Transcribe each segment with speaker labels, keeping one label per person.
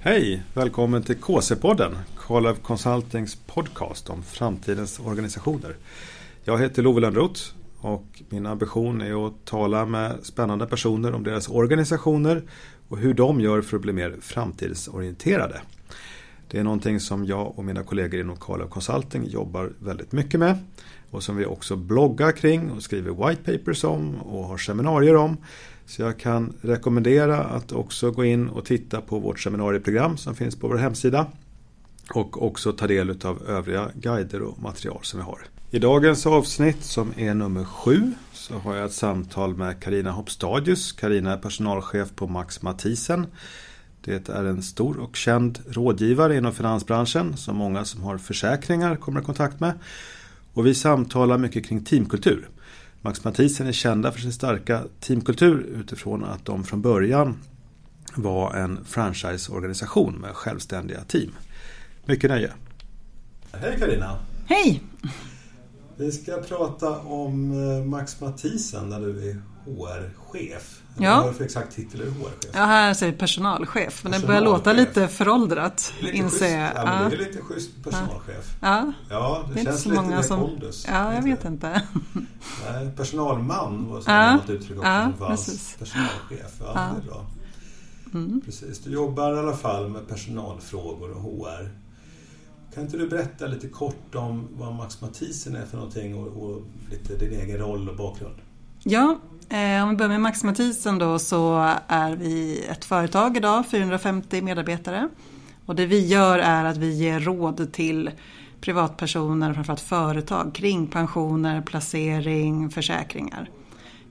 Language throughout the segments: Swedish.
Speaker 1: Hej! Välkommen till KC-podden, Carlöf Consultings podcast om framtidens organisationer. Jag heter Love Lönnroth och min ambition är att tala med spännande personer om deras organisationer och hur de gör för att bli mer framtidsorienterade. Det är någonting som jag och mina kollegor inom Carlöf Consulting jobbar väldigt mycket med och som vi också bloggar kring och skriver white papers om och har seminarier om. Så jag kan rekommendera att också gå in och titta på vårt seminarieprogram som finns på vår hemsida. Och också ta del av övriga guider och material som vi har. I dagens avsnitt som är nummer sju så har jag ett samtal med Karina Hopstadius. Karina är personalchef på Max Mathisen. Det är en stor och känd rådgivare inom finansbranschen som många som har försäkringar kommer i kontakt med. Och vi samtalar mycket kring teamkultur. Max Mathisen är kända för sin starka teamkultur utifrån att de från början var en franchiseorganisation med självständiga team. Mycket nöje. Hej Karina!
Speaker 2: Hej!
Speaker 1: Vi ska prata om eh, Max Mathisen när du är HR-chef.
Speaker 2: Ja.
Speaker 1: Vad för exakt titel är du HR-chef?
Speaker 2: Ja, här säger personalchef. Men det börjar låta lite föråldrat.
Speaker 1: Lite
Speaker 2: inser
Speaker 1: schysst.
Speaker 2: jag.
Speaker 1: Ja, men det är lite schysst personalchef.
Speaker 2: Ja,
Speaker 1: Ja, det,
Speaker 2: det är inte
Speaker 1: känns
Speaker 2: så
Speaker 1: lite
Speaker 2: många som...
Speaker 1: pondus.
Speaker 2: Ja, jag vet inte.
Speaker 1: Nej, personalman var så
Speaker 2: Ja,
Speaker 1: uttryck också
Speaker 2: ja,
Speaker 1: som fanns. Personalchef, ja,
Speaker 2: Ja.
Speaker 1: det är bra.
Speaker 2: Mm.
Speaker 1: Precis, du jobbar i alla fall med personalfrågor och HR. Kan inte du berätta lite kort om vad Max Mathisen är för någonting och, och lite din egen roll och bakgrund?
Speaker 2: Ja, eh, om vi börjar med Max Mathisen då så är vi ett företag idag, 450 medarbetare. Och det vi gör är att vi ger råd till privatpersoner, framförallt företag, kring pensioner, placering, försäkringar.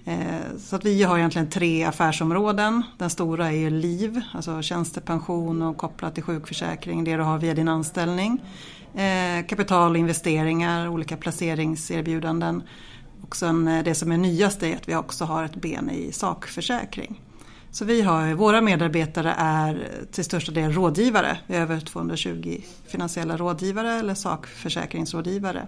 Speaker 2: Eh, så att vi har egentligen tre affärsområden. Den stora är ju liv, alltså tjänstepension och kopplat till sjukförsäkring, det du har via din anställning. Eh, kapital och investeringar, olika placeringserbjudanden. Och sen eh, det som är nyast är att vi också har ett ben i sakförsäkring. Så vi har, våra medarbetare är till största del rådgivare. Vi har över 220 finansiella rådgivare eller sakförsäkringsrådgivare.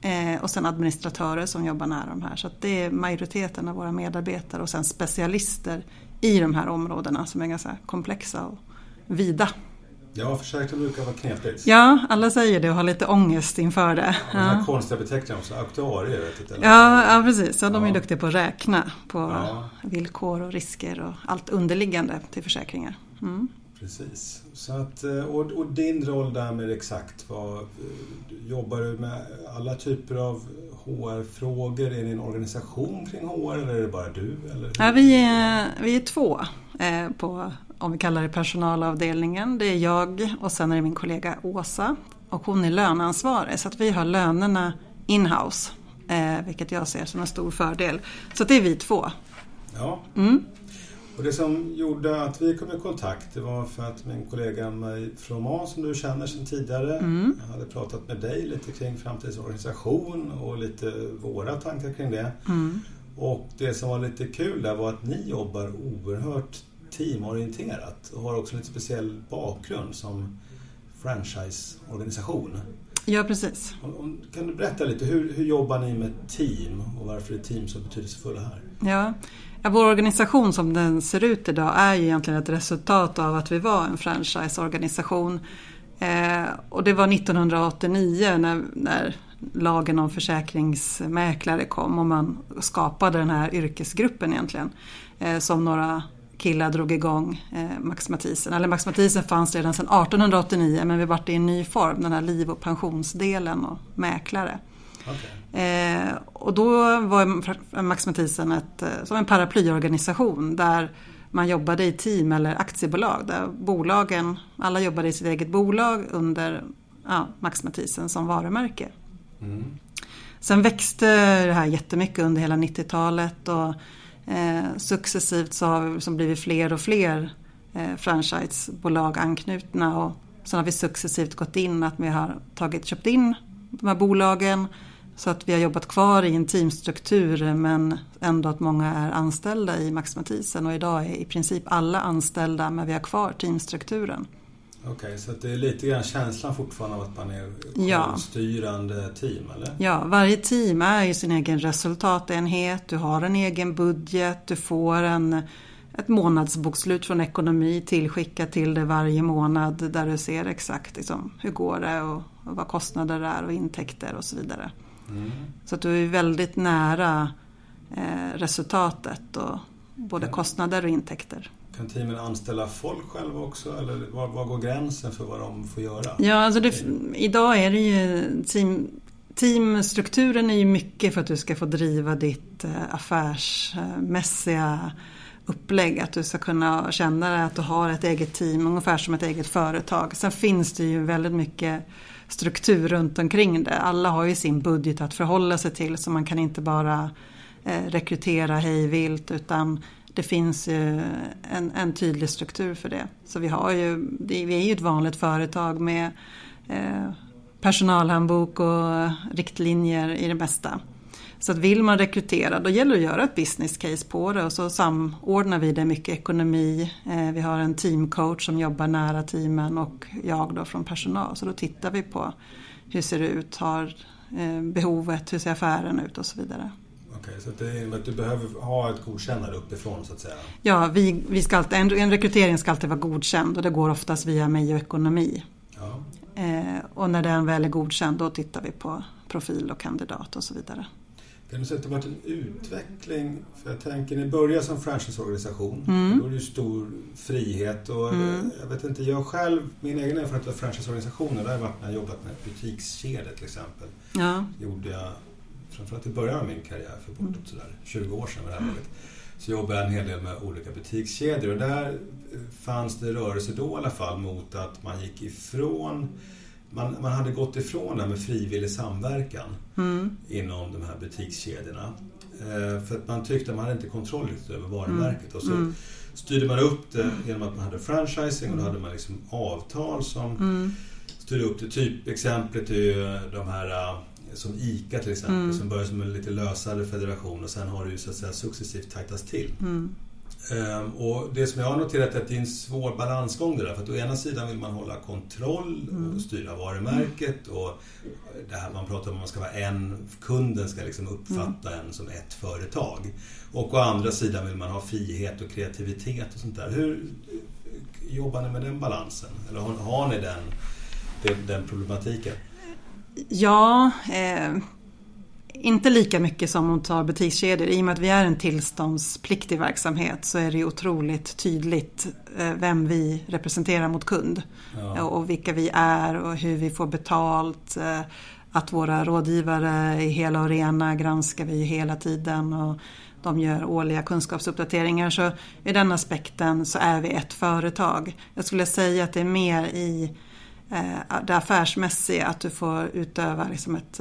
Speaker 2: Eh, och sen administratörer som jobbar nära de här. Så att det är majoriteten av våra medarbetare och sen specialister i de här områdena som är ganska komplexa och vida.
Speaker 1: Ja, försäkring brukar vara knepigt.
Speaker 2: Ja, alla säger det och har lite ångest inför det.
Speaker 1: Och den här
Speaker 2: Ja,
Speaker 1: konstiga beteckningen också, aktuarier. Vet inte,
Speaker 2: ja, ja precis. Ja, de är
Speaker 1: Ja.
Speaker 2: duktiga på att räkna på
Speaker 1: Ja.
Speaker 2: villkor och risker och allt underliggande till försäkringar. Mm.
Speaker 1: Precis. Så att, eh, och, och din roll därmed exakt vad eh, Jobbar du med alla typer av HR-frågor? Är det en organisation kring HR eller är det bara du? Eller?
Speaker 2: Ja, vi, är, vi är två eh, på, om vi kallar det personalavdelningen. Det är jag och sen är det min kollega Åsa. Och hon är löneansvarig så att vi har lönerna inhouse. Eh, vilket jag ser som en stor fördel. Så det är vi två.
Speaker 1: Ja.
Speaker 2: Mm.
Speaker 1: Och det som gjorde att vi kom i kontakt det var för att min kollega Marie Froman som du känner sedan tidigare
Speaker 2: Mm.
Speaker 1: hade pratat med dig lite kring framtidens organisation och lite våra tankar kring det.
Speaker 2: Mm.
Speaker 1: Och det som var lite kul där var att ni jobbar oerhört teamorienterat och har också en lite speciell bakgrund som franchiseorganisation.
Speaker 2: Ja, precis.
Speaker 1: Kan du berätta lite, hur, hur jobbar ni med team och varför är team så betydelsefulla här?
Speaker 2: Ja. Ja, vår organisation som den ser ut idag är ju egentligen ett resultat av att vi var en franchiseorganisation. Eh, och det var 1989 när, när lagen om försäkringsmäklare kom och man skapade den här yrkesgruppen egentligen. Eh, som några killar drog igång eh, Max Mathisen. Eller Max Mathisen fanns redan sedan 1889 men vi vart i en ny form, den här liv och pensionsdelen och mäklare. Eh, och då var Max Mathisen ett, eh, som en paraplyorganisation där man jobbade i team eller aktiebolag. Där bolagen, alla jobbade i sitt eget bolag under ja, Max Mathisen som varumärke.
Speaker 1: Mm.
Speaker 2: Sen växte det här jättemycket under hela 90-talet och eh, successivt så har vi liksom blivit fler och fler eh, franchisebolag anknutna och sen har vi successivt gått in att vi har tagit, köpt in de här bolagen så att vi har jobbat kvar i en teamstruktur men ändå att många är anställda i Max Mathisen och idag är i princip alla anställda men vi har kvar teamstrukturen.
Speaker 1: Okej, så att det är lite grann känslan fortfarande av att man är
Speaker 2: Ja.
Speaker 1: självstyrande team, eller?
Speaker 2: Ja, varje team är ju sin egen resultatenhet, du har en egen budget, du får en ett månadsbokslut från ekonomi tillskickat till dig varje månad där du ser exakt liksom, hur går det och, och vad kostnader är och intäkter och så vidare. Mm. Så att du är väldigt nära eh, resultatet och både ja. kostnader och intäkter.
Speaker 1: Kan teamen anställa folk själva också eller var, var går gränsen för vad de får göra?
Speaker 2: Ja, alltså det, idag är det ju team, teamstrukturen är ju mycket för att du ska få driva ditt eh, affärsmässiga upplägg. Att du ska kunna känna att du har ett eget team, ungefär som ett eget företag. Sen finns det ju väldigt mycket struktur runt omkring det. Alla har ju sin budget att förhålla sig till så man kan inte bara eh, rekrytera hejvilt utan det finns ju en, en, tydlig struktur för det. Så vi, har ju, vi är ju ett vanligt företag med eh, personalhandbok och riktlinjer i det mesta. Så att vill man rekrytera då gäller det att göra ett business case på det och så samordnar vi det mycket ekonomi. Eh, vi har en teamcoach som jobbar nära teamen och jag då från personal. Så då tittar vi på hur ser det ut, har eh, behovet, hur ser affären ut och så vidare.
Speaker 1: Okej, så det är att du behöver ha ett godkännande uppifrån så att säga?
Speaker 2: Ja, vi, vi ska alltid, en, en rekrytering ska alltid vara godkänd och det går oftast via mig och ekonomi. Ja. Eh, och när den väl är godkänd då tittar vi på profil och kandidat och så vidare.
Speaker 1: Kan du säga att det har varit en utveckling? För jag tänker, ni började som franchiseorganisation. Mm. Då är det ju stor frihet och mm. jag vet inte, jag själv, min egen erfarenhet av franchiseorganisationer, det har varit när jag jobbat med butikskedjor till exempel. Ja. gjorde jag, framförallt i början av min karriär för bortåt mm. sådär 20 år sedan vid det här laget. Så jobbade jag en hel del med olika butikskedjor och där fanns det rörelse då i alla fall mot att man gick ifrån man, man hade gått ifrån det här med frivillig samverkan mm. inom de här butikskedjorna. Eh, för att man tyckte att man hade inte kontroll över varumärket. Mm. Och så mm. styrde man upp det genom att man hade franchising och då hade man liksom avtal som mm. styrde upp det. Typexemplet är ju de här eh, som ICA till exempel mm. som börjar som en lite lösare federation och sen har det ju så att säga successivt tajtats till. Mm. Um, och det som jag har noterat är att det är en svår balansgång det där. För att å ena sidan vill man hålla kontroll och mm. styra varumärket och det här man pratar om att man ska vara en, kunden ska liksom uppfatta mm. en som ett företag. Och å andra sidan vill man ha frihet och kreativitet och sånt där. Hur jobbar ni med den balansen? Eller har, har ni den, den, den problematiken?
Speaker 2: Ja, eh inte lika mycket som hon tar butikskedjor. I och med att vi är en tillståndspliktig verksamhet så är det otroligt tydligt eh, vem vi representerar mot kund. Ja. Och vilka vi är och hur vi får betalt. Eh, att våra rådgivare är hela och rena granskar vi hela tiden. Och de gör årliga kunskapsuppdateringar. Så i den aspekten så är vi ett företag. Jag skulle säga att det är mer i eh, det affärsmässiga. Att du får utöva liksom ett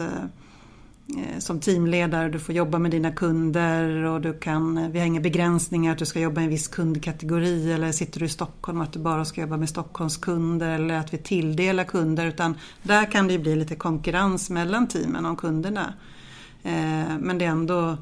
Speaker 2: Eh, som teamledare, du får jobba med dina kunder och du kan, eh, vi har inga begränsningar att du ska jobba i en viss kundkategori eller sitter du i Stockholm att du bara ska jobba med Stockholms kunder eller att vi tilldelar kunder utan där kan det ju bli lite konkurrens mellan teamen om kunderna. Eh, men det är ändå,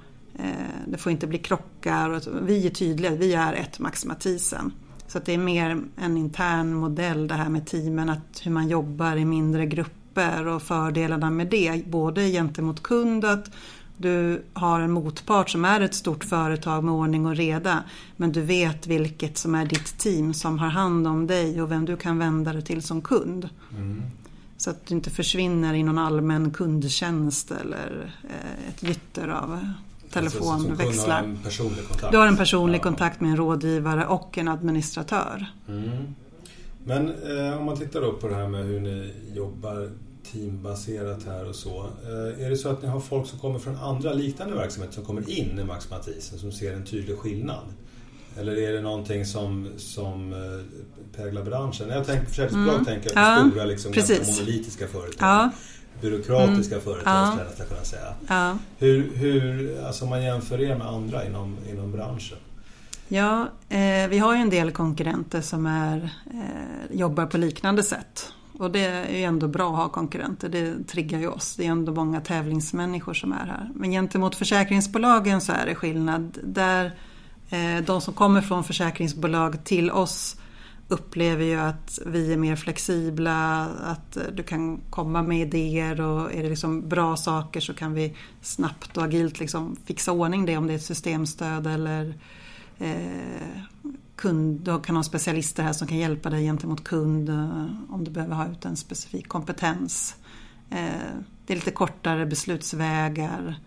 Speaker 2: det får inte bli krockar. Vi är tydliga, vi är ett Max Mathisen. Så att det är mer en intern modell det här med teamen, att hur man jobbar i mindre grupper grupper och fördelarna med det. Både gentemot kund att du har en motpart som är ett stort företag med ordning och reda. Men du vet vilket som är ditt team som har hand om dig och vem du kan vända dig till som kund. Mm. Så att du inte försvinner i någon allmän kundtjänst eller eh, ett gytter av telefonväxlar.
Speaker 1: Alltså, du,
Speaker 2: du har en personlig kontakt med en rådgivare och en administratör. Mm.
Speaker 1: Men eh, om man tittar då på det här med hur ni jobbar teambaserat här och så. Eh, är det så att ni har folk som kommer från andra liknande verksamheter som kommer in i Max Mathisen som ser en tydlig skillnad? Eller är det någonting som, som eh, präglar branschen? Jag tänker försäkringsbolag mm. tänker på ja, stora, liksom, monolitiska företag. Ja. Byråkratiska mm. företag ja. skulle jag kunna säga. Ja. Hur, hur, alltså om man jämför er med andra inom, inom branschen?
Speaker 2: Ja, eh, vi har ju en del konkurrenter som är, eh, jobbar på liknande sätt. Och det är ju ändå bra att ha konkurrenter, det triggar ju oss. Det är ändå många tävlingsmänniskor som är här. Men gentemot försäkringsbolagen så är det skillnad. Där eh, de som kommer från försäkringsbolag till oss upplever ju att vi är mer flexibla, att eh, du kan komma med idéer och är det liksom bra saker så kan vi snabbt och agilt liksom fixa ordning det om det är ett systemstöd eller eh, kund, du kan ha specialister här som kan hjälpa dig gentemot kund eh, om du behöver ha ut en specifik kompetens. Eh, det är lite kortare beslutsvägar.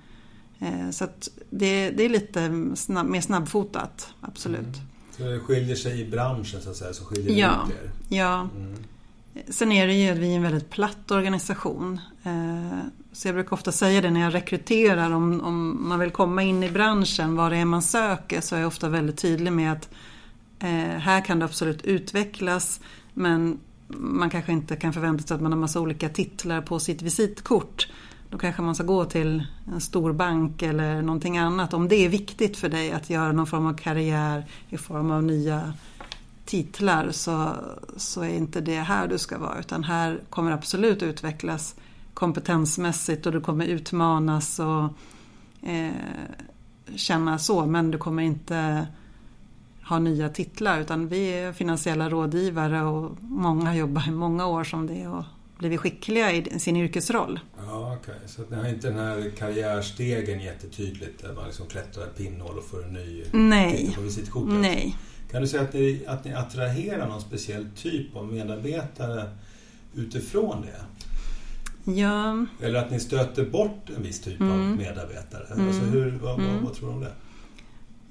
Speaker 2: Eh, så att det, det är lite snabb, mer snabbfotat, absolut. Mm.
Speaker 1: Så det skiljer sig i branschen så att säga, så skiljer det
Speaker 2: ja,
Speaker 1: ut er?
Speaker 2: Ja. Mm. Sen är det ju att vi är en väldigt platt organisation. Så jag brukar ofta säga det när jag rekryterar, om, om man vill komma in i branschen, vad det är man söker, så är jag ofta väldigt tydlig med att eh, här kan det absolut utvecklas, men man kanske inte kan förvänta sig att man har massa olika titlar på sitt visitkort. Då kanske man ska gå till en stor bank eller någonting annat. Om det är viktigt för dig att göra någon form av karriär i form av nya titlar så, så är inte det här du ska vara. Utan här kommer absolut utvecklas kompetensmässigt och du kommer utmanas och eh, känna så. Men du kommer inte ha nya titlar utan vi är finansiella rådgivare och många jobbar i många år som det och blivit skickliga i sin yrkesroll.
Speaker 1: Ja, okay. Så ni har inte den här karriärstegen jättetydligt där man liksom klättrar pinnhål och får en ny
Speaker 2: Nej.
Speaker 1: på visitkortet?
Speaker 2: Nej.
Speaker 1: Kan du säga att ni, att ni attraherar någon speciell typ av medarbetare utifrån det?
Speaker 2: Ja.
Speaker 1: Eller att ni stöter bort en viss typ mm. av medarbetare? Mm. Alltså hur, vad, mm. vad, vad, tror du om det?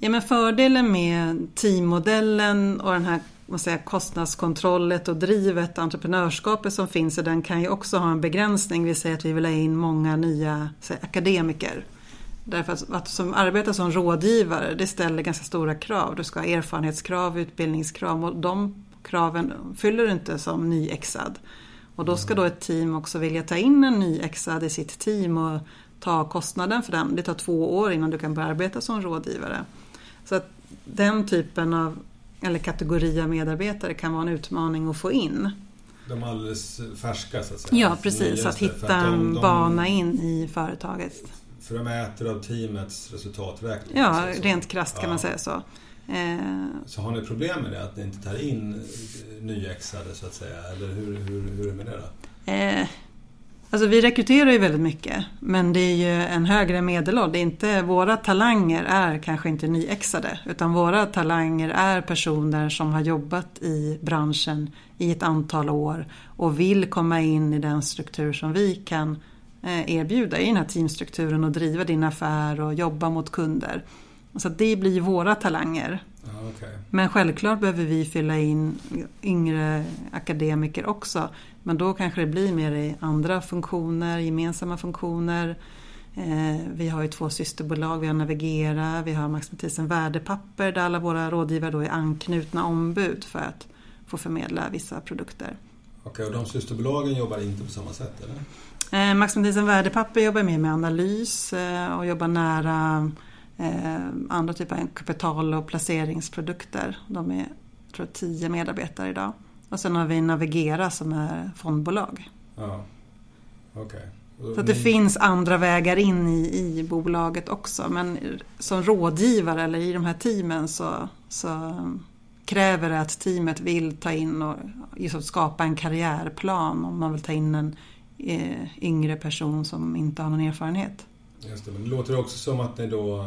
Speaker 2: Ja, men fördelen med teammodellen och den här vad säger, kostnadskontrollet och drivet, entreprenörskapet som finns i den kan ju också ha en begränsning. Vi säger att vi vill ha in många nya säger, akademiker. Därför att, att som arbeta som rådgivare det ställer ganska stora krav. Du ska ha erfarenhetskrav, utbildningskrav och de kraven fyller du inte som nyexad. Och då ska då ett team också vilja ta in en nyexad i sitt team och ta kostnaden för den. Det tar två år innan du kan börja arbeta som rådgivare. Så att den typen av eller kategori av medarbetare kan vara en utmaning att få in.
Speaker 1: De alldeles färska så att säga?
Speaker 2: Ja precis, att hitta en bana in i företaget.
Speaker 1: För de äter av teamets resultaträkning?
Speaker 2: Ja, rent krasst kan ja. man säga så.
Speaker 1: Eh, så har ni problem med det, att ni inte tar in nyexade så att säga? Eller hur, hur, hur är det med det då?
Speaker 2: Eh, Alltså vi rekryterar ju väldigt mycket men det är ju en högre medelålder. Inte, våra talanger är kanske inte nyexade utan våra talanger är personer som har jobbat i branschen i ett antal år och vill komma in i den struktur som vi kan eh, erbjuda i den här teamstrukturen och driva din affär och jobba mot kunder. Så det blir våra talanger
Speaker 1: okay.
Speaker 2: Men självklart behöver vi fylla in yngre akademiker också. Men då kanske det blir mer i andra funktioner, gemensamma funktioner. Eh, vi har ju två systerbolag, vi har Navigera, vi har Max Mathisen Värdepapper där alla våra rådgivare då är anknutna ombud för att få förmedla vissa produkter.
Speaker 1: Okej, och de systerbolagen jobbar inte på samma sätt eller?
Speaker 2: Eh, Max Mathisen Värdepapper jobbar mer med analys eh, och jobbar nära andra typer av kapital och placeringsprodukter. De är tror jag, tio medarbetare idag. Och sen har vi Navigera som är fondbolag.
Speaker 1: Ja, Okay.
Speaker 2: Så att det finns andra vägar in i, i bolaget också. Men som rådgivare eller i de här teamen så, så kräver det att teamet vill ta in och just skapa en karriärplan om man vill ta in en eh, yngre person som inte har någon erfarenhet.
Speaker 1: Just det, men det låter också som att ni då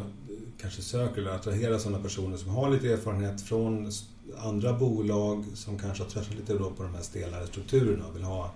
Speaker 1: kanske söker eller attraherar sådana personer som har lite erfarenhet från andra bolag som kanske har tröttnat lite då på de här stelare strukturerna och vill ha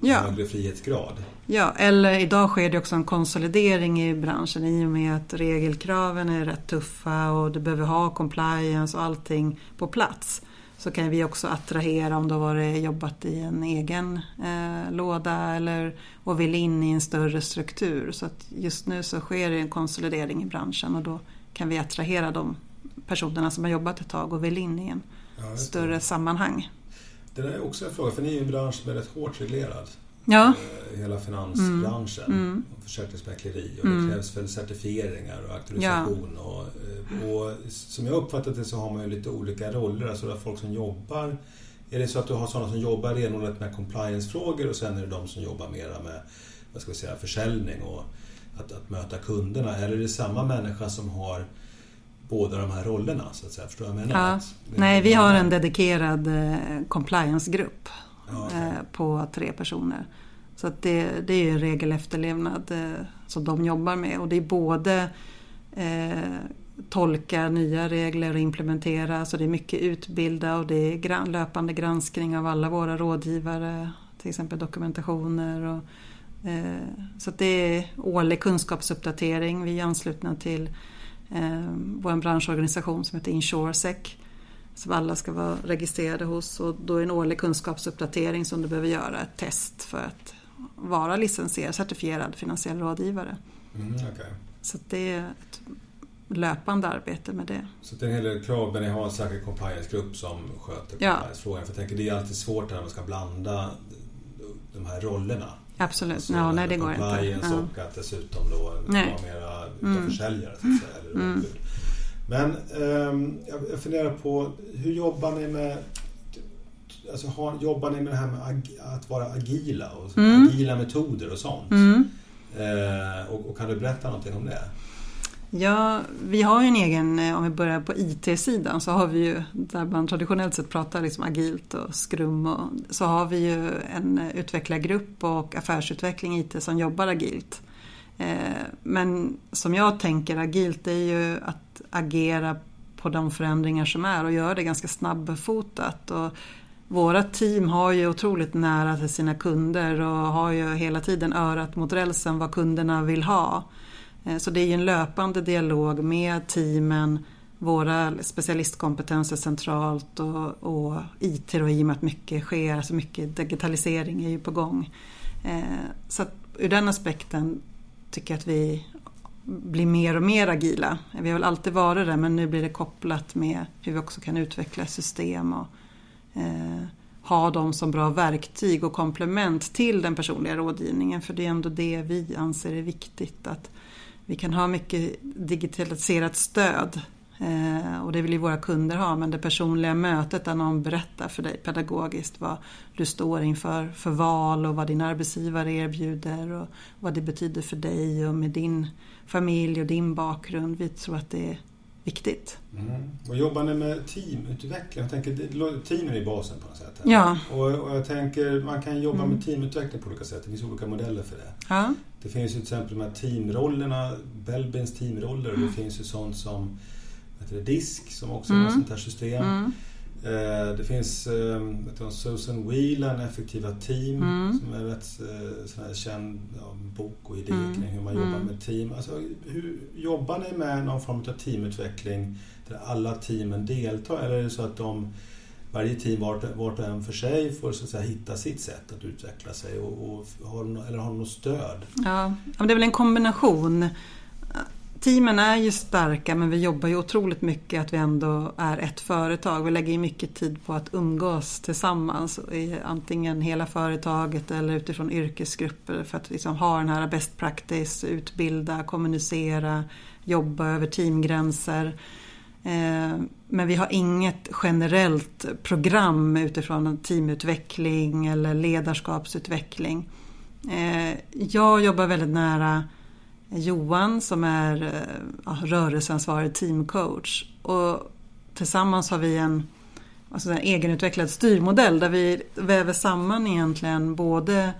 Speaker 1: ja. högre frihetsgrad.
Speaker 2: Ja, eller idag sker det också en konsolidering i branschen i och med att regelkraven är rätt tuffa och du behöver ha compliance och allting på plats. Så kan vi också attrahera om du har varit, jobbat i en egen eh, låda eller, och vill in i en större struktur. Så att just nu så sker det en konsolidering i branschen och då kan vi attrahera de personerna som har jobbat ett tag och vill in i en ja, större sammanhang.
Speaker 1: Det där är också en fråga, för ni är ju en bransch som är rätt hårt reglerad.
Speaker 2: Ja.
Speaker 1: Eh, hela finansbranschen mm. mm. och försäkringsmäkleri och mm. det krävs väl certifieringar och auktorisation. Ja. Och, eh, och, som jag uppfattat det så har man ju lite olika roller, alltså det är folk som jobbar är det så att du har sådana som jobbar renodlat med compliance-frågor och sen är det de som jobbar mera med vad ska vi säga, försäljning och att, att möta kunderna? Eller är det samma människa som har båda de här rollerna så att säga. Förstår jag menar?
Speaker 2: Ja. Nej, vi har en dedikerad eh, compliance-grupp ja, okay. Eh, på tre personer. Så att det, det är ju regel efterlevnad eh, som de jobbar med och det är både tolka nya regler och implementera. Så det är mycket utbilda och det är löpande granskning av alla våra rådgivare. Till exempel dokumentationer. Och, så det är årlig kunskapsuppdatering. Vi är anslutna till eh, vår branschorganisation som heter Insuresec. Som alla ska vara registrerade hos och då är en årlig kunskapsuppdatering som du behöver göra ett test för att vara licensierad, certifierad finansiell rådgivare.
Speaker 1: Mm, okay.
Speaker 2: Så det är ett löpande arbete med det.
Speaker 1: Så det är en hel del krav, men ni har en särskild compliance-grupp som sköter compliance-frågan. Ja. För jag tänker, det är alltid svårt när man ska blanda de här rollerna.
Speaker 2: Absolut, alltså, ja, nej det går inte.
Speaker 1: Compliance och att dessutom då vara mera mm. försäljare så att säga. Eller mm. Men um, jag funderar på, hur jobbar ni med Alltså, har, jobbar ni med det här med ag, att vara agila och mm. agila metoder och sånt? Mm. Eh, och, och, kan du berätta någonting om det?
Speaker 2: Ja, vi har ju en egen, eh, om vi börjar på IT-sidan, så har vi ju, där man traditionellt sett pratar liksom agilt och skrum, och, så har vi ju en eh, utvecklargrupp och affärsutveckling IT som jobbar agilt. Eh, men som jag tänker agilt är ju att agera på de förändringar som är och göra det ganska snabbfotat. Och våra team har ju otroligt nära till sina kunder och har ju hela tiden örat mot rälsen vad kunderna vill ha. Eh, så det är ju en löpande dialog med teamen, våra specialistkompetenser centralt och, och IT och i och med att mycket sker, alltså mycket digitalisering är ju på gång. Eh, så att ur den aspekten tycker jag att vi blir mer och mer agila. Vi har väl alltid varit det men nu blir det kopplat med hur vi också kan utveckla system och eh, ha dem som bra verktyg och komplement till den personliga rådgivningen. För det är ändå det vi anser är viktigt. Att vi kan ha mycket digitaliserat stöd eh, och det vill ju våra kunder ha men det personliga mötet där någon berättar för dig pedagogiskt vad du står inför för val och vad din arbetsgivare erbjuder och vad det betyder för dig och med din familj och din bakgrund. Vi tror att det är viktigt.
Speaker 1: Mm. Och jobbar ni med teamutveckling? Jag tänker, teamen är basen på något sätt.
Speaker 2: Ja.
Speaker 1: Och, och, jag tänker, man kan jobba mm. med teamutveckling på olika sätt. Det finns olika modeller för det.
Speaker 2: Ja.
Speaker 1: Det finns ju till exempel de här teamrollerna, Belbins teamroller. Mm. Det finns ju sånt som heter DISK som också mm. är ett sånt här system. Mm. Eh, det finns eh, Susan Whelan, Effektiva team, mm. som är rätt eh, sån här känd ja, bok och idé mm. kring hur man jobbar mm. med team. Alltså, hur, jobbar ni med någon form av teamutveckling där alla teamen deltar? Eller är det så att de, varje team vart, vart och en för sig får så att säga, hitta sitt sätt att utveckla sig? Och, och har, eller har något stöd?
Speaker 2: Ja, det är väl en kombination. Teamen är ju starka men vi jobbar ju otroligt mycket att vi ändå är ett företag. Vi lägger ju mycket tid på att umgås tillsammans. Antingen hela företaget eller utifrån yrkesgrupper för att liksom ha den här best practice, utbilda, kommunicera, jobba över teamgränser. Eh, men vi har inget generellt program utifrån teamutveckling eller ledarskapsutveckling. Eh, jag jobbar väldigt nära Johan som är eh, ja, rörelseansvarig teamcoach. Och tillsammans har vi en, alltså en egenutvecklad styrmodell där vi väver samman egentligen både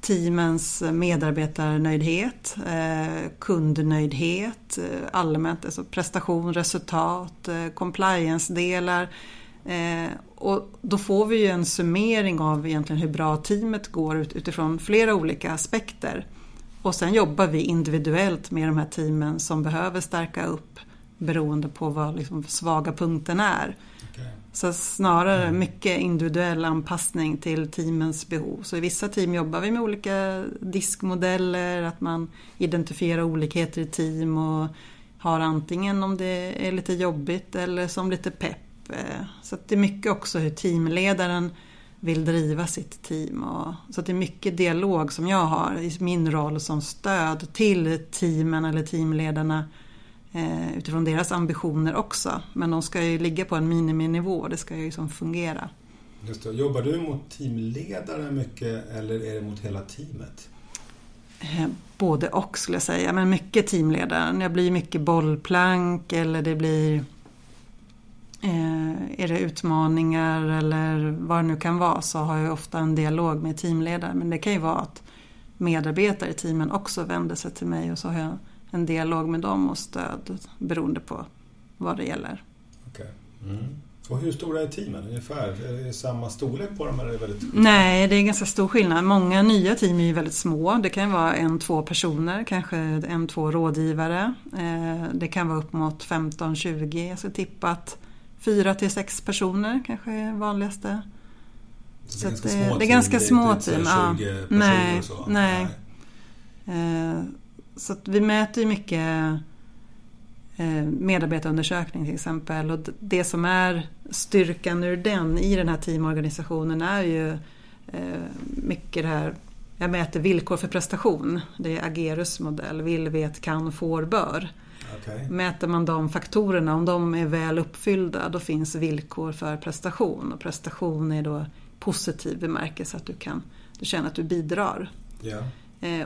Speaker 2: teamens medarbetarnöjdhet, eh, kundnöjdhet, eh, allmänt, alltså prestation, resultat, eh, compliance-delar. Eh, och då får vi ju en summering av egentligen hur bra teamet går utifrån flera olika aspekter. Och sen jobbar vi individuellt med de här teamen som behöver stärka upp beroende på vad liksom svaga punkten är. Okay. Så snarare mm. mycket individuell anpassning till teamens behov. Så i vissa team jobbar vi med olika diskmodeller, att man identifierar olikheter i team och har antingen om det är lite jobbigt eller som lite pepp. Så det är mycket också hur teamledaren vill driva sitt team. Och, så det är mycket dialog som jag har i min roll som stöd till teamen eller teamledarna eh, utifrån deras ambitioner också. Men de ska ju ligga på en miniminivå, det ska ju liksom fungera.
Speaker 1: Just det. Jobbar du mot teamledare mycket eller är det mot hela teamet?
Speaker 2: Eh, både och skulle jag säga, men mycket teamledaren. Jag blir mycket bollplank eller det blir är det utmaningar eller vad det nu kan vara så har jag ofta en dialog med teamledare. Men det kan ju vara att medarbetare i teamen också vänder sig till mig och så har jag en dialog med dem och stöd beroende på vad det gäller.
Speaker 1: Okay. Mm. Och hur stora är teamen ungefär? Är det samma storlek på dem? Eller är det väldigt...
Speaker 2: Nej, det är ganska stor skillnad. Många nya team är ju väldigt små. Det kan vara en, två personer, kanske en, två rådgivare. Eh, det kan vara upp mot 15-20. Jag skulle tippa att fyra till sex personer kanske är vanligaste.
Speaker 1: Så det, är det, det är ganska små team. Ja.
Speaker 2: Nej, så. nej. nej. Så vi mäter ju mycket eh, medarbetarundersökning till exempel. Och det som är styrkan ur den i den här teamorganisationen är ju eh, mycket det här jag mäter villkor för prestation. Det är Agerus modell. Vill, vet, kan, får, bör. Okay. Mäter man de faktorerna, om de är väl uppfyllda, då finns villkor för prestation. Och prestation är då positiv bemärkelse att du, kan, du känner att du bidrar. Yeah.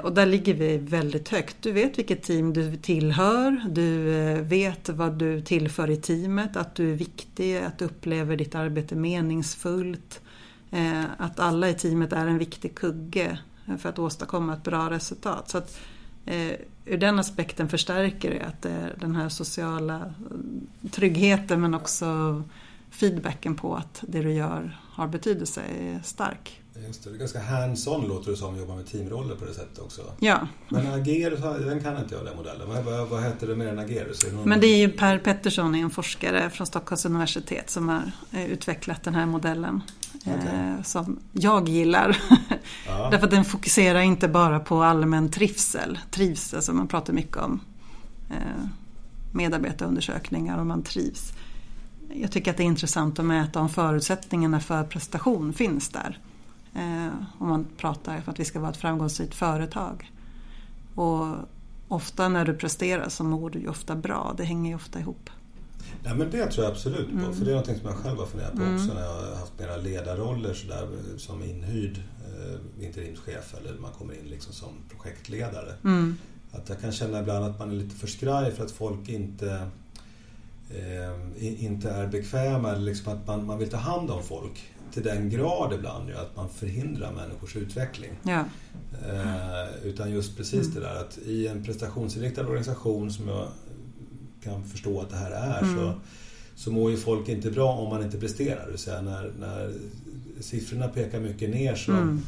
Speaker 2: Och där ligger vi väldigt högt. Du vet vilket team du tillhör, du eh, vet vad du tillför i teamet, att du är viktig, att du upplever ditt arbete meningsfullt. Eh, att alla i teamet är en viktig kugge för att åstadkomma ett bra resultat. Så att, eh, ur den aspekten förstärker det att det den här sociala tryggheten men också feedbacken på att det du gör har betydelse är stark.
Speaker 1: Just det, det är ganska hands-on låter det som, att jobba med teamroller på det sättet också.
Speaker 2: Ja.
Speaker 1: Men Agerus, den kan inte jag den modellen. Vad, vad, vad heter det mer än Agerus?
Speaker 2: Det Men det är ju Per Pettersson, en forskare från Stockholms universitet som har eh, utvecklat den här modellen. Okay. Eh, som jag gillar. Ja. Därför att den fokuserar inte bara på allmän trivsel, trivsel som man pratar mycket om. Eh, medarbetarundersökningar och man trivs. Jag tycker att det är intressant att mäta om förutsättningarna för prestation finns där. Eh, om man pratar för att vi ska vara ett framgångsrikt företag. Och ofta när du presterar så mår du ju ofta bra. Det hänger ju ofta ihop.
Speaker 1: Ja, men det tror jag absolut på. Mm. För det är något som jag själv har funderat på mm. också när jag har haft mera ledarroller så där, som inhyrd eh, interimschef eller man kommer in liksom som projektledare. Mm. Att jag kan känna ibland att man är lite för skraj för att folk inte eh, inte är bekväma eller liksom att man, man vill ta hand om folk till den grad ibland ju att man förhindrar människors utveckling.
Speaker 2: Ja.
Speaker 1: Eh, utan just precis mm. det där att i en prestationsinriktad organisation som jag kan förstå att det här är mm. så, så mår ju folk inte bra om man inte presterar. Det säga när, när siffrorna pekar mycket ner så mm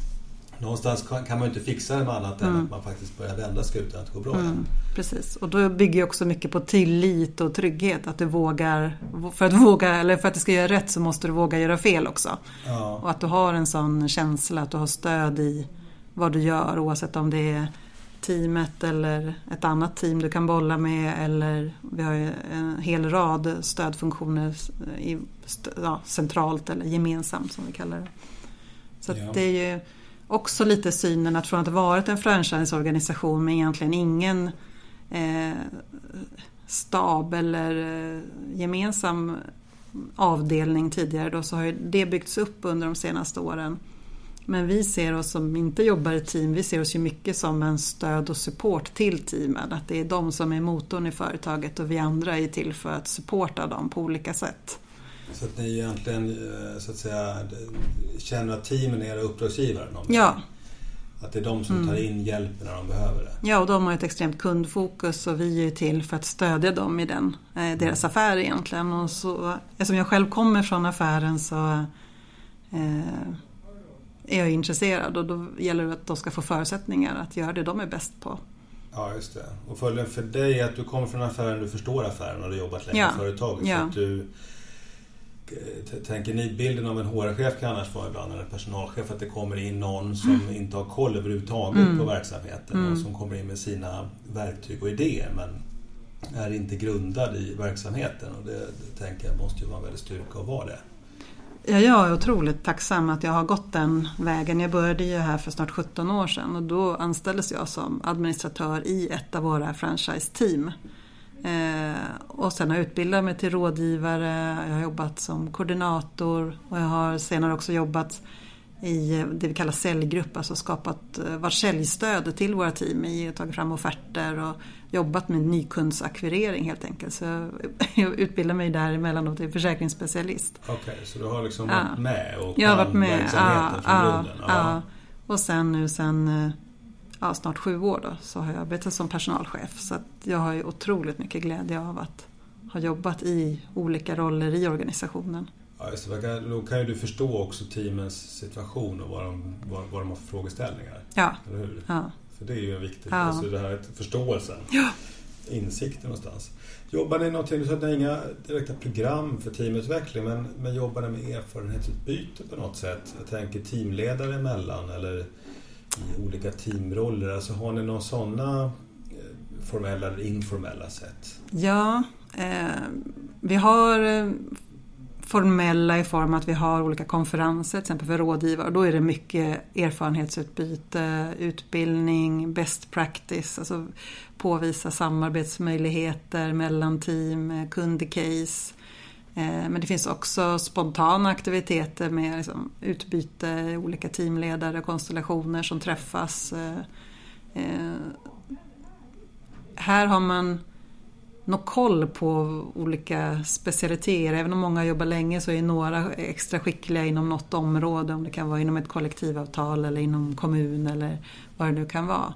Speaker 1: någonstans kan man inte fixa det med annat mm. än att man faktiskt börjar vända skutan, att går bra mm.
Speaker 2: Precis, och då bygger också mycket på tillit och trygghet. Att du vågar, för att våga, eller för att det ska göra rätt så måste du våga göra fel också. Ja. Och att du har en sån känsla, att du har stöd i vad du gör oavsett om det är teamet eller ett annat team du kan bolla med eller vi har ju en hel rad stödfunktioner i, ja, centralt eller gemensamt som vi kallar det. Så ja. det är ju också lite synen att från att ha varit en franchiseorganisation med egentligen ingen eh, stab eller eh, gemensam avdelning tidigare då så har det byggts upp under de senaste åren. Men vi ser oss som inte jobbar i team, vi ser oss ju mycket som en stöd och support till teamen. Att det är de som är motorn i företaget och vi andra är till för att supporta dem på olika sätt.
Speaker 1: Så att ni egentligen eh, så att säga, känner att teamen är era uppdragsgivare?
Speaker 2: Ja.
Speaker 1: Att det är de som mm. tar in hjälpen när de behöver det?
Speaker 2: Ja, och de har ett extremt kundfokus och vi är till för att stödja dem i den, eh, deras mm. affär egentligen. Och så, eftersom jag själv kommer från affären så eh, är jag intresserad och då gäller det att de ska få förutsättningar att göra det de är bäst på.
Speaker 1: Ja, just det. Och följden för dig är att du kommer från affären, du förstår affären och du har jobbat länge ja. i företaget. Ja. Så att du tänker ni bilden av en HR-chef kan annars vara ibland, eller personalchef, att det kommer in någon som mm. inte har koll överhuvudtaget mm. på verksamheten mm. och som kommer in med sina verktyg och idéer men är inte grundad i verksamheten och det, det tänker jag måste ju vara en väldig styrka att vara det.
Speaker 2: Ja, jag är otroligt tacksam att jag har gått den vägen. Jag började ju här för snart 17 år sedan och då anställdes jag som administratör i ett av våra franchise-team. Eh, och sen har jag utbildat mig till rådgivare, jag har jobbat som koordinator och jag har senare också jobbat i det vi kallar säljgrupp, alltså skapat, eh, varit säljstöd till våra team i, tagit fram offerter och jobbat med nykundsakvirering helt enkelt. Så jag utbildar mig där emellanåt till försäkringsspecialist.
Speaker 1: Okej, okay, så du har liksom varit med och jag har varit med, verksamheten ja, från
Speaker 2: ja, grunden? Ja. ja. Och sen nu sen eh, ja, snart sju år då, så har jag arbetat som personalchef. Så jag har ju otroligt mycket glädje av att ha jobbat i olika roller i organisationen.
Speaker 1: Det. Då kan ju du förstå också teamens situation och vad de, vad, vad de har för frågeställningar.
Speaker 2: Ja.
Speaker 1: Eller hur?
Speaker 2: ja.
Speaker 1: För det är ju viktigt.
Speaker 2: Ja.
Speaker 1: Alltså det här förståelsen.
Speaker 2: Ja.
Speaker 1: Insikten någonstans. Jobbar ni någonting, du sa att ni har inga direkta program för teamutveckling, men, men jobbar ni med erfarenhetsutbyte på något sätt? Jag tänker teamledare emellan eller i olika teamroller. Alltså har ni några sådana eh, formella eller informella sätt?
Speaker 2: Ja, eh, vi har eh, formella i form att vi har olika konferenser, till exempel för rådgivare. Då är det mycket erfarenhetsutbyte, utbildning, best practice, alltså påvisa samarbetsmöjligheter mellan team, kundcase. Eh, men det finns också spontana aktiviteter med liksom utbyte, olika teamledare, konstellationer som träffas. Eh, eh, här har man någon koll på olika specialiteter. Även om många jobbar länge så är några extra skickliga inom något område. Om det kan vara inom ett kollektivavtal eller inom kommun eller vad det nu kan vara.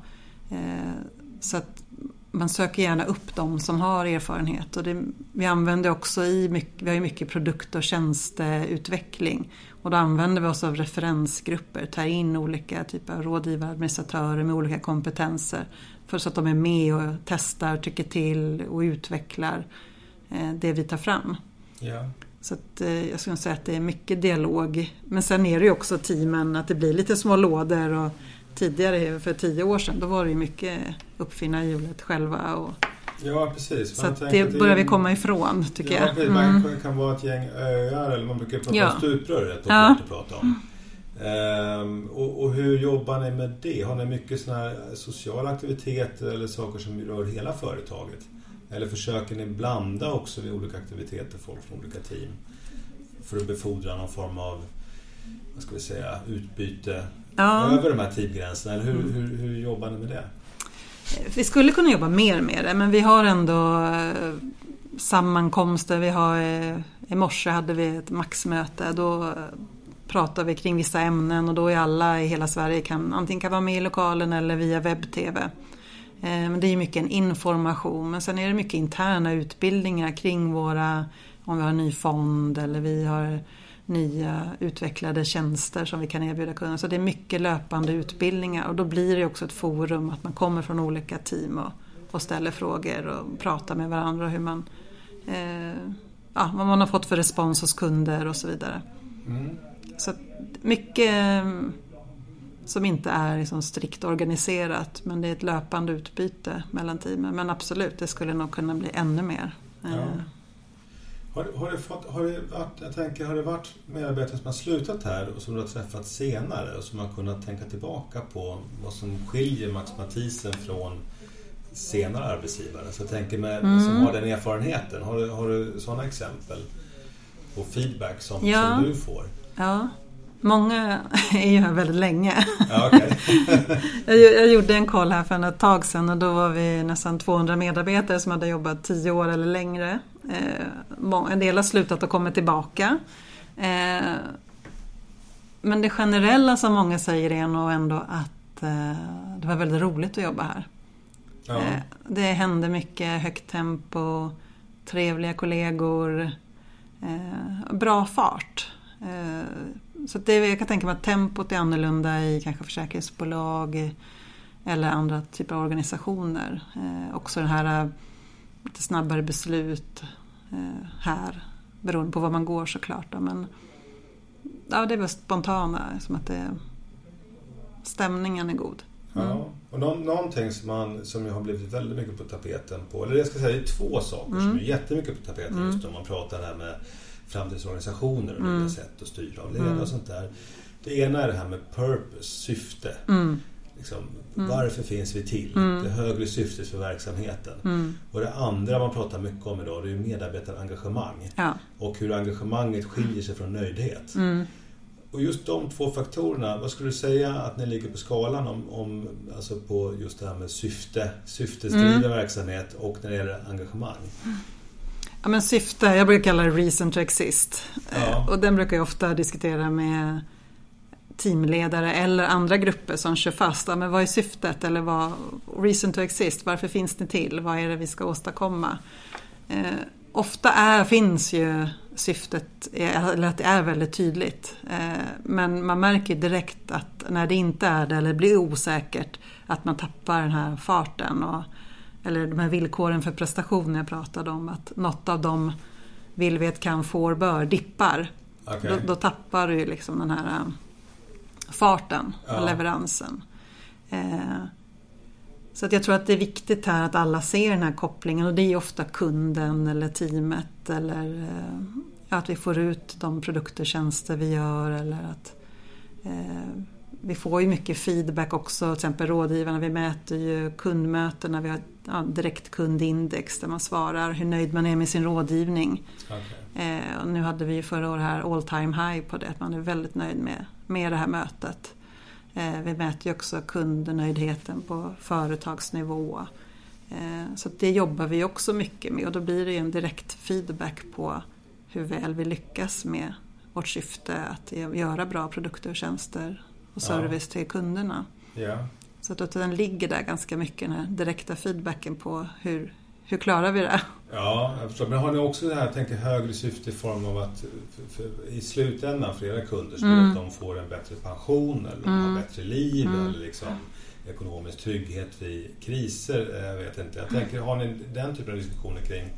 Speaker 2: Eh, så att man söker gärna upp de som har erfarenhet. Och det, vi använder också i mycket, vi har ju mycket produkt och tjänsteutveckling. Och då använder vi oss av referensgrupper, tar in olika typer av rådgivare, administratörer med olika kompetenser. För så att de är med och testar, tycker till och utvecklar eh, det vi tar fram.
Speaker 1: Ja.
Speaker 2: Så att, eh, jag skulle säga att det är mycket dialog. Men sen är det ju också teamen, att det blir lite små lådor. Och tidigare, för tio år sedan, då var det ju mycket uppfinna hjulet själva. Och,
Speaker 1: Ja, precis.
Speaker 2: så
Speaker 1: Man tänker
Speaker 2: det börjar vi komma ifrån, tycker
Speaker 1: ja,
Speaker 2: jag. Mm.
Speaker 1: Man kan vara ett gäng öar, eller man brukar prata
Speaker 2: Ja.
Speaker 1: om stuprör, rätt
Speaker 2: Ja.
Speaker 1: prata om. Ehm, och, och hur jobbar ni med det? Har ni mycket här sociala aktiviteter eller saker som rör hela företaget? Eller försöker ni blanda också vid olika aktiviteter folk från olika team? För att befordra någon form av vad ska vi säga, utbyte
Speaker 2: Ja.
Speaker 1: över de här teamgränserna? Eller hur, hur, hur jobbar ni med det?
Speaker 2: Vi skulle kunna jobba mer med det men vi har ändå eh, sammankomster. Vi har, eh, I morse hade vi ett maxmöte. Då pratar vi kring vissa ämnen och då är alla i hela Sverige kan antingen kan vara med i lokalen eller via webb-tv. Eh, det är mycket en information men sen är det mycket interna utbildningar kring våra, om vi har en ny fond eller vi har nya utvecklade tjänster som vi kan erbjuda kunderna. Så det är mycket löpande utbildningar och då blir det också ett forum att man kommer från olika team och, och ställer frågor och pratar med varandra hur man, eh, ja, vad man har fått för respons hos kunder och så vidare.
Speaker 1: Mm.
Speaker 2: Så mycket eh, som inte är liksom strikt organiserat men det är ett löpande utbyte mellan teamen. Men absolut, det skulle nog kunna bli ännu mer.
Speaker 1: Ja.
Speaker 2: Eh,
Speaker 1: Har, har, det fått, har, det varit, jag tänker, har det varit medarbetare som har slutat här och som du har träffat senare och som har kunnat tänka tillbaka på vad som skiljer Max Mathisen från senare arbetsgivare? Så jag tänker med, som har den erfarenheten. Har du, har du sådana exempel på feedback som,
Speaker 2: Ja.
Speaker 1: som du får?
Speaker 2: Ja, många är ju här väldigt länge.
Speaker 1: Ja, okej.
Speaker 2: Jag, jag gjorde en koll här för ett tag sedan och då var vi nästan 200 medarbetare som hade jobbat 10 år eller längre. Eh, en del har slutat och kommit tillbaka. Eh, men det generella som många säger är nog ändå att eh, det var väldigt roligt att jobba här.
Speaker 1: ja.
Speaker 2: Det hände mycket, högt tempo, trevliga kollegor, bra fart. Eh, Så det, jag kan tänka mig att tempot är annorlunda i kanske försäkringsbolag eller andra typer av organisationer. Eh, Också den här eh, lite snabbare beslut här beroende på var man går såklart. då. Men ja, det är väl spontana, som att det, stämningen är god.
Speaker 1: Ja. Och nå- någonting som, man, som har blivit väldigt mycket på tapeten på, eller jag ska säga det är två saker
Speaker 2: Mm.
Speaker 1: som är jättemycket på tapeten just om man pratar det här med framtidsorganisationer och
Speaker 2: Mm.
Speaker 1: nya sätt att styra och leda och sånt där. Det ena är det här med purpose, syfte.
Speaker 2: Mm.
Speaker 1: Liksom, Varför finns vi till? Det högre syftet för verksamheten.
Speaker 2: Mm.
Speaker 1: Och det andra man pratar mycket om idag det är medarbetarengagemang.
Speaker 2: Ja.
Speaker 1: Och hur engagemanget skiljer sig från nöjdhet.
Speaker 2: Mm.
Speaker 1: Och just de två faktorerna, vad skulle du säga att ni ligger på skalan om, om alltså på just det här med syfte, syftesdriven
Speaker 2: Mm.
Speaker 1: verksamhet och när det gäller engagemang?
Speaker 2: Ja, men syfte, jag brukar kalla det reason to exist.
Speaker 1: Ja.
Speaker 2: Eh, Och den brukar jag ofta diskutera med teamledare eller andra grupper som kör fast. Ja, men vad är syftet eller vad, reason to exist, varför finns det till, vad är det vi ska åstadkomma? Eh, ofta är, finns ju syftet, eller att det är väldigt tydligt. Eh, men man märker direkt att när det inte är det eller blir osäkert att man tappar den här farten. Och, eller de här villkoren för prestation jag pratade om. Att något av dem vill, vet, kan, får, bör dippar. Okay. Då, då, tappar du liksom den här eh, farten, ja. leveransen. Eh, så att jag tror att det är viktigt här att alla ser den här kopplingen och det är ofta kunden eller teamet eller eh, att vi får ut de produkter och tjänster vi gör eller att eh, vi får ju mycket feedback också, till exempel rådgivarna. Vi mäter ju kundmötena, vi har ja, direkt kundindex där man svarar hur nöjd man är med sin rådgivning. Okay. Eh, och nu hade vi förra året här all time high på det, att man är väldigt nöjd med, med det här mötet. Eh, vi mäter ju också kundnöjdheten på företagsnivå. Eh, så det jobbar vi också mycket med och då blir det en direkt feedback på hur väl vi lyckas med vårt syfte att göra bra produkter och tjänster och service ja. till kunderna.
Speaker 1: Ja.
Speaker 2: Så att den ligger där ganska mycket, den här direkta feedbacken på hur, hur klarar vi det?
Speaker 1: Ja, förstår. Men har ni också det här, jag tänker högre syfte i form av att för, för, i slutändan för era kunder så mm. att de får en bättre pension eller de mm. har bättre liv mm. eller liksom ekonomisk trygghet vid kriser. Jag vet inte. Jag tänker, har ni den typen av diskussioner kring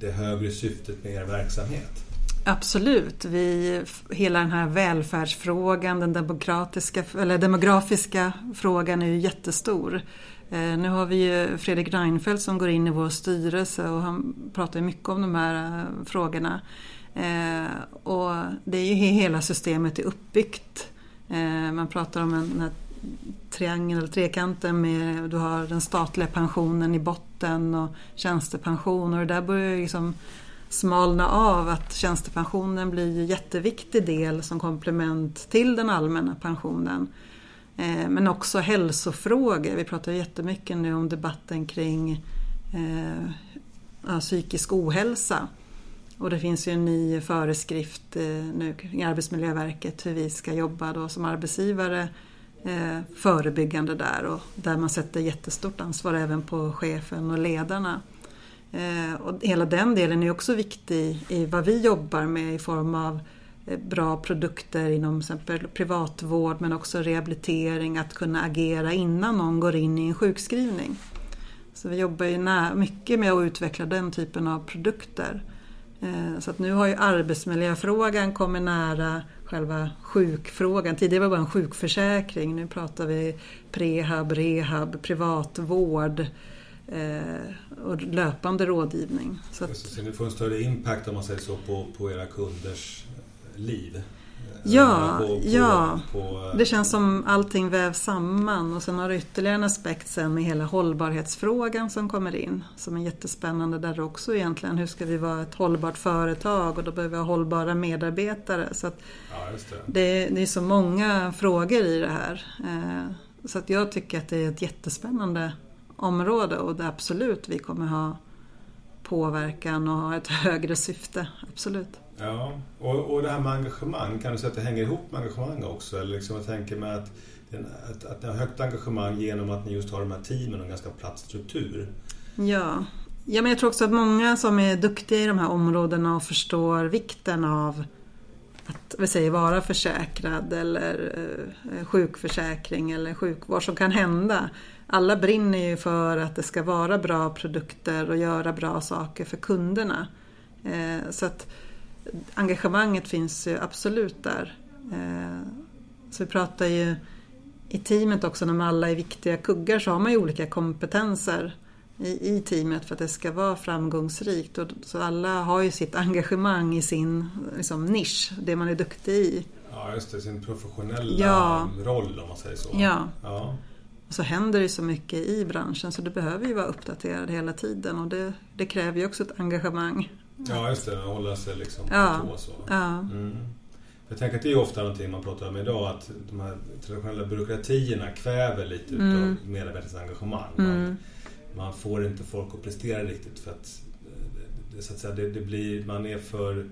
Speaker 1: det högre syftet med er verksamhet?
Speaker 2: Absolut. Vi, hela den här välfärdsfrågan, den demokratiska, eller demografiska frågan är ju jättestor. Eh, nu har vi ju Fredrik Reinfeldt som går in i vår styrelse och han pratar mycket om de här eh, frågorna. Eh, och det är ju hela systemet är uppbyggt. Man pratar om den här triangeln eller trekanten med du har den statliga pensionen i botten och tjänstepension och det där börjar ju liksom smalna av att tjänstepensionen blir en jätteviktig del som komplement till den allmänna pensionen. Eh, men också hälsofrågor. Vi pratar jättemycket nu om debatten kring eh, psykisk ohälsa. Och det finns ju en ny föreskrift eh, nu kring Arbetsmiljöverket hur vi ska jobba då som arbetsgivare eh, förebyggande där och där man sätter jättestort ansvar även på chefen och ledarna. Eh, och hela den delen är också viktig i vad vi jobbar med i form av eh, bra produkter inom exempel privatvård men också rehabilitering, att kunna agera innan någon går in i en sjukskrivning. Så vi jobbar ju mycket med att utveckla den typen av produkter. Eh, så att nu har ju arbetsmiljöfrågan kommit nära själva sjukfrågan. Tidigare var det bara en sjukförsäkring, nu pratar vi prehab, rehab, privatvård eh, och löpande rådgivning.
Speaker 1: Så, att, så ni får en större impact om man säger så på, på era kunders liv?
Speaker 2: Ja, på, på, ja. På, det känns som allting vävs samman och sen har du ytterligare en aspekt sen med hela hållbarhetsfrågan som kommer in som är jättespännande där också egentligen hur ska vi vara ett hållbart företag och då behöver vi ha hållbara medarbetare. Så
Speaker 1: ja, det.
Speaker 2: Det, det. är så många frågor i det här. Eh, så att jag tycker att det är ett jättespännande område och det absolut vi kommer ha påverkan och ha ett högre syfte. Absolut.
Speaker 1: Ja, och, och det här med engagemang, kan du säga att det hänger ihop med engagemang också? Eller liksom jag tänker mig att, att, att ni har högt engagemang genom att ni just har de här teamen och en ganska platt struktur.
Speaker 2: Ja. ja, men jag tror också att många som är duktiga i de här områdena och förstår vikten av att vi säger, vara försäkrad eller eh, sjukförsäkring eller sjukvård som kan hända. Alla brinner ju för att det ska vara bra produkter och göra bra saker för kunderna. Eh, så att engagemanget finns ju absolut där. Eh, så vi pratar ju i teamet också när alla är viktiga kuggar så har man ju olika kompetenser i, i teamet för att det ska vara framgångsrikt. Och, så alla har ju sitt engagemang i sin liksom, nisch, det man är duktig i.
Speaker 1: Ja, just det. Sin professionella ja. roll om man säger så.
Speaker 2: Ja. ja. Och så händer det så mycket i branschen så du behöver ju vara uppdaterad hela tiden och det, det kräver ju också ett engagemang.
Speaker 1: Ja, just det. Hålla sig liksom ja. på så.
Speaker 2: Ja.
Speaker 1: Mm. Jag tänker att det är ofta någonting man pratar om idag att de här traditionella byråkratierna kväver lite mm. av medarbetarnas engagemang. Man, mm. man, får inte folk att prestera riktigt för att, det, så att säga, det, det blir, man är för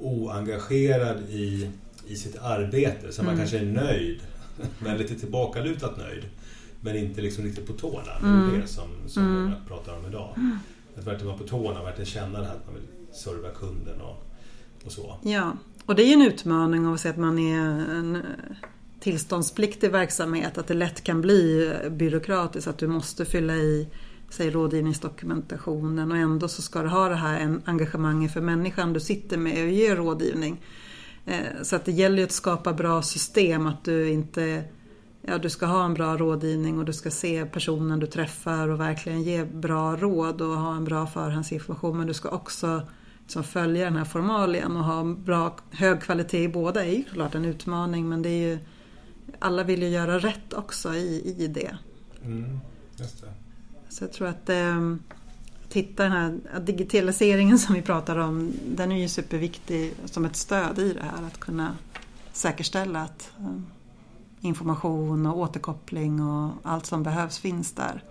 Speaker 1: oengagerad i i sitt arbete. Så man kanske är nöjd, men lite tillbakalutat nöjd. Men inte liksom riktigt på tårna. Det är det som, som många pratar om idag. Att verkligen vara på tårna, verkligen känna det här att man vill serva kunden och, och så.
Speaker 2: Ja, och det är ju en utmaning att se att man är en tillståndspliktig verksamhet. Att det lätt kan bli byråkratiskt, att du måste fylla i säg rådgivningsdokumentationen och ändå så ska du ha det här engagemanget för människan du sitter med och ger rådgivning. Så att det gäller ju att skapa bra system, att du inte Ja, du ska ha en bra rådgivning och du ska se personen du träffar och verkligen ge bra råd och ha en bra förhandsinformation. Men du ska också liksom följa den här formalien och ha bra, hög kvalitet i båda. Det är ju klart en utmaning men det är ju alla vill ju göra rätt också i, i det.
Speaker 1: Mm, det.
Speaker 2: Så jag tror att eh, titta den här digitaliseringen som vi pratar om, den är ju superviktig som ett stöd i det här att kunna säkerställa att eh, information och återkoppling och allt som behövs finns där.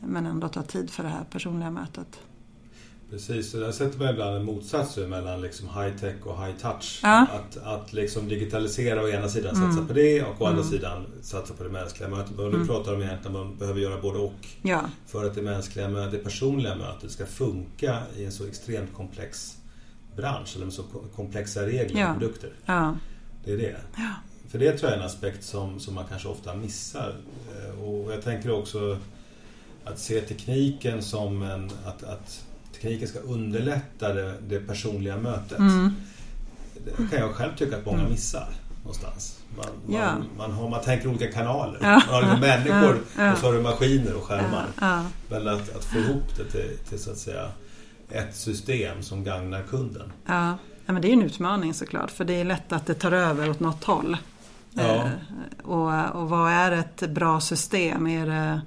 Speaker 2: Men ändå ta tid för det här personliga mötet.
Speaker 1: Precis, så där sätter man ibland en motsats mellan liksom high tech och high touch.
Speaker 2: Ja.
Speaker 1: Att, att liksom digitalisera å ena sidan, satsa på det och å andra sidan satsa på det mänskliga mötet. Och du pratar om egentligen att man behöver göra både och.
Speaker 2: Ja,
Speaker 1: För att det mänskliga mötet, det personliga mötet ska funka i en så extremt komplex bransch eller med så komplexa regler
Speaker 2: Ja.
Speaker 1: och produkter. Det är det. För det tror jag är en aspekt som, som man kanske ofta missar. Eh, Och jag tänker också att se tekniken som en... Att, att tekniken ska underlätta det, det personliga mötet.
Speaker 2: Mm.
Speaker 1: Det kan jag själv tycka att många missar någonstans. Man, man,
Speaker 2: Ja.
Speaker 1: man, har, man tänker olika kanaler.
Speaker 2: Ja.
Speaker 1: Man har liksom människor
Speaker 2: Ja.
Speaker 1: Och så har du maskiner och skärmar.
Speaker 2: ja,
Speaker 1: Men att, att få ihop det till, till så att säga ett system som gagnar kunden.
Speaker 2: ja. men det är ju en utmaning såklart för det är lätt att det tar över åt något håll.
Speaker 1: Ja.
Speaker 2: Eh, och, och vad är ett bra system? Är det,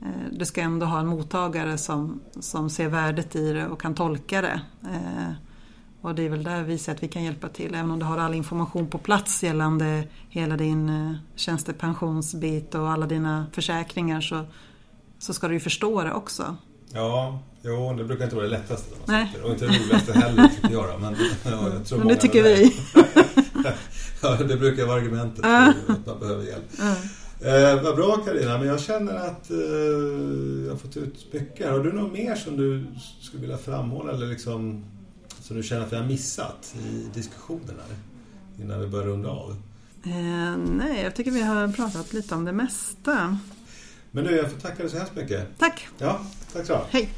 Speaker 2: eh, du ska ändå ha en mottagare som, som ser värdet i det och kan tolka det. Eh, och det är väl där vi ser att vi kan hjälpa till. Även om du har all information på plats gällande hela din tjänstepensionsbit och alla dina försäkringar så, så ska du ju förstå det också.
Speaker 1: Ja, jo, det brukar inte vara det lättaste.
Speaker 2: Nej.
Speaker 1: Och inte det roligaste heller tycker jag. då, Men, ja, jag tror
Speaker 2: Men det tycker vi.
Speaker 1: ja, det brukar vara argumentet för att man behöver hjälp. Eh, vad bra Karina, men jag känner att eh, jag har fått ut mycket. Har du något mer som du skulle vilja framhålla eller liksom som du känner att vi har missat i diskussionen här? Innan vi börjar runda av.
Speaker 2: Eh, nej, jag tycker vi har pratat lite om det mesta.
Speaker 1: Men du, jag får tacka dig så hemskt mycket.
Speaker 2: Tack!
Speaker 1: Ja, tack så.
Speaker 2: Hej!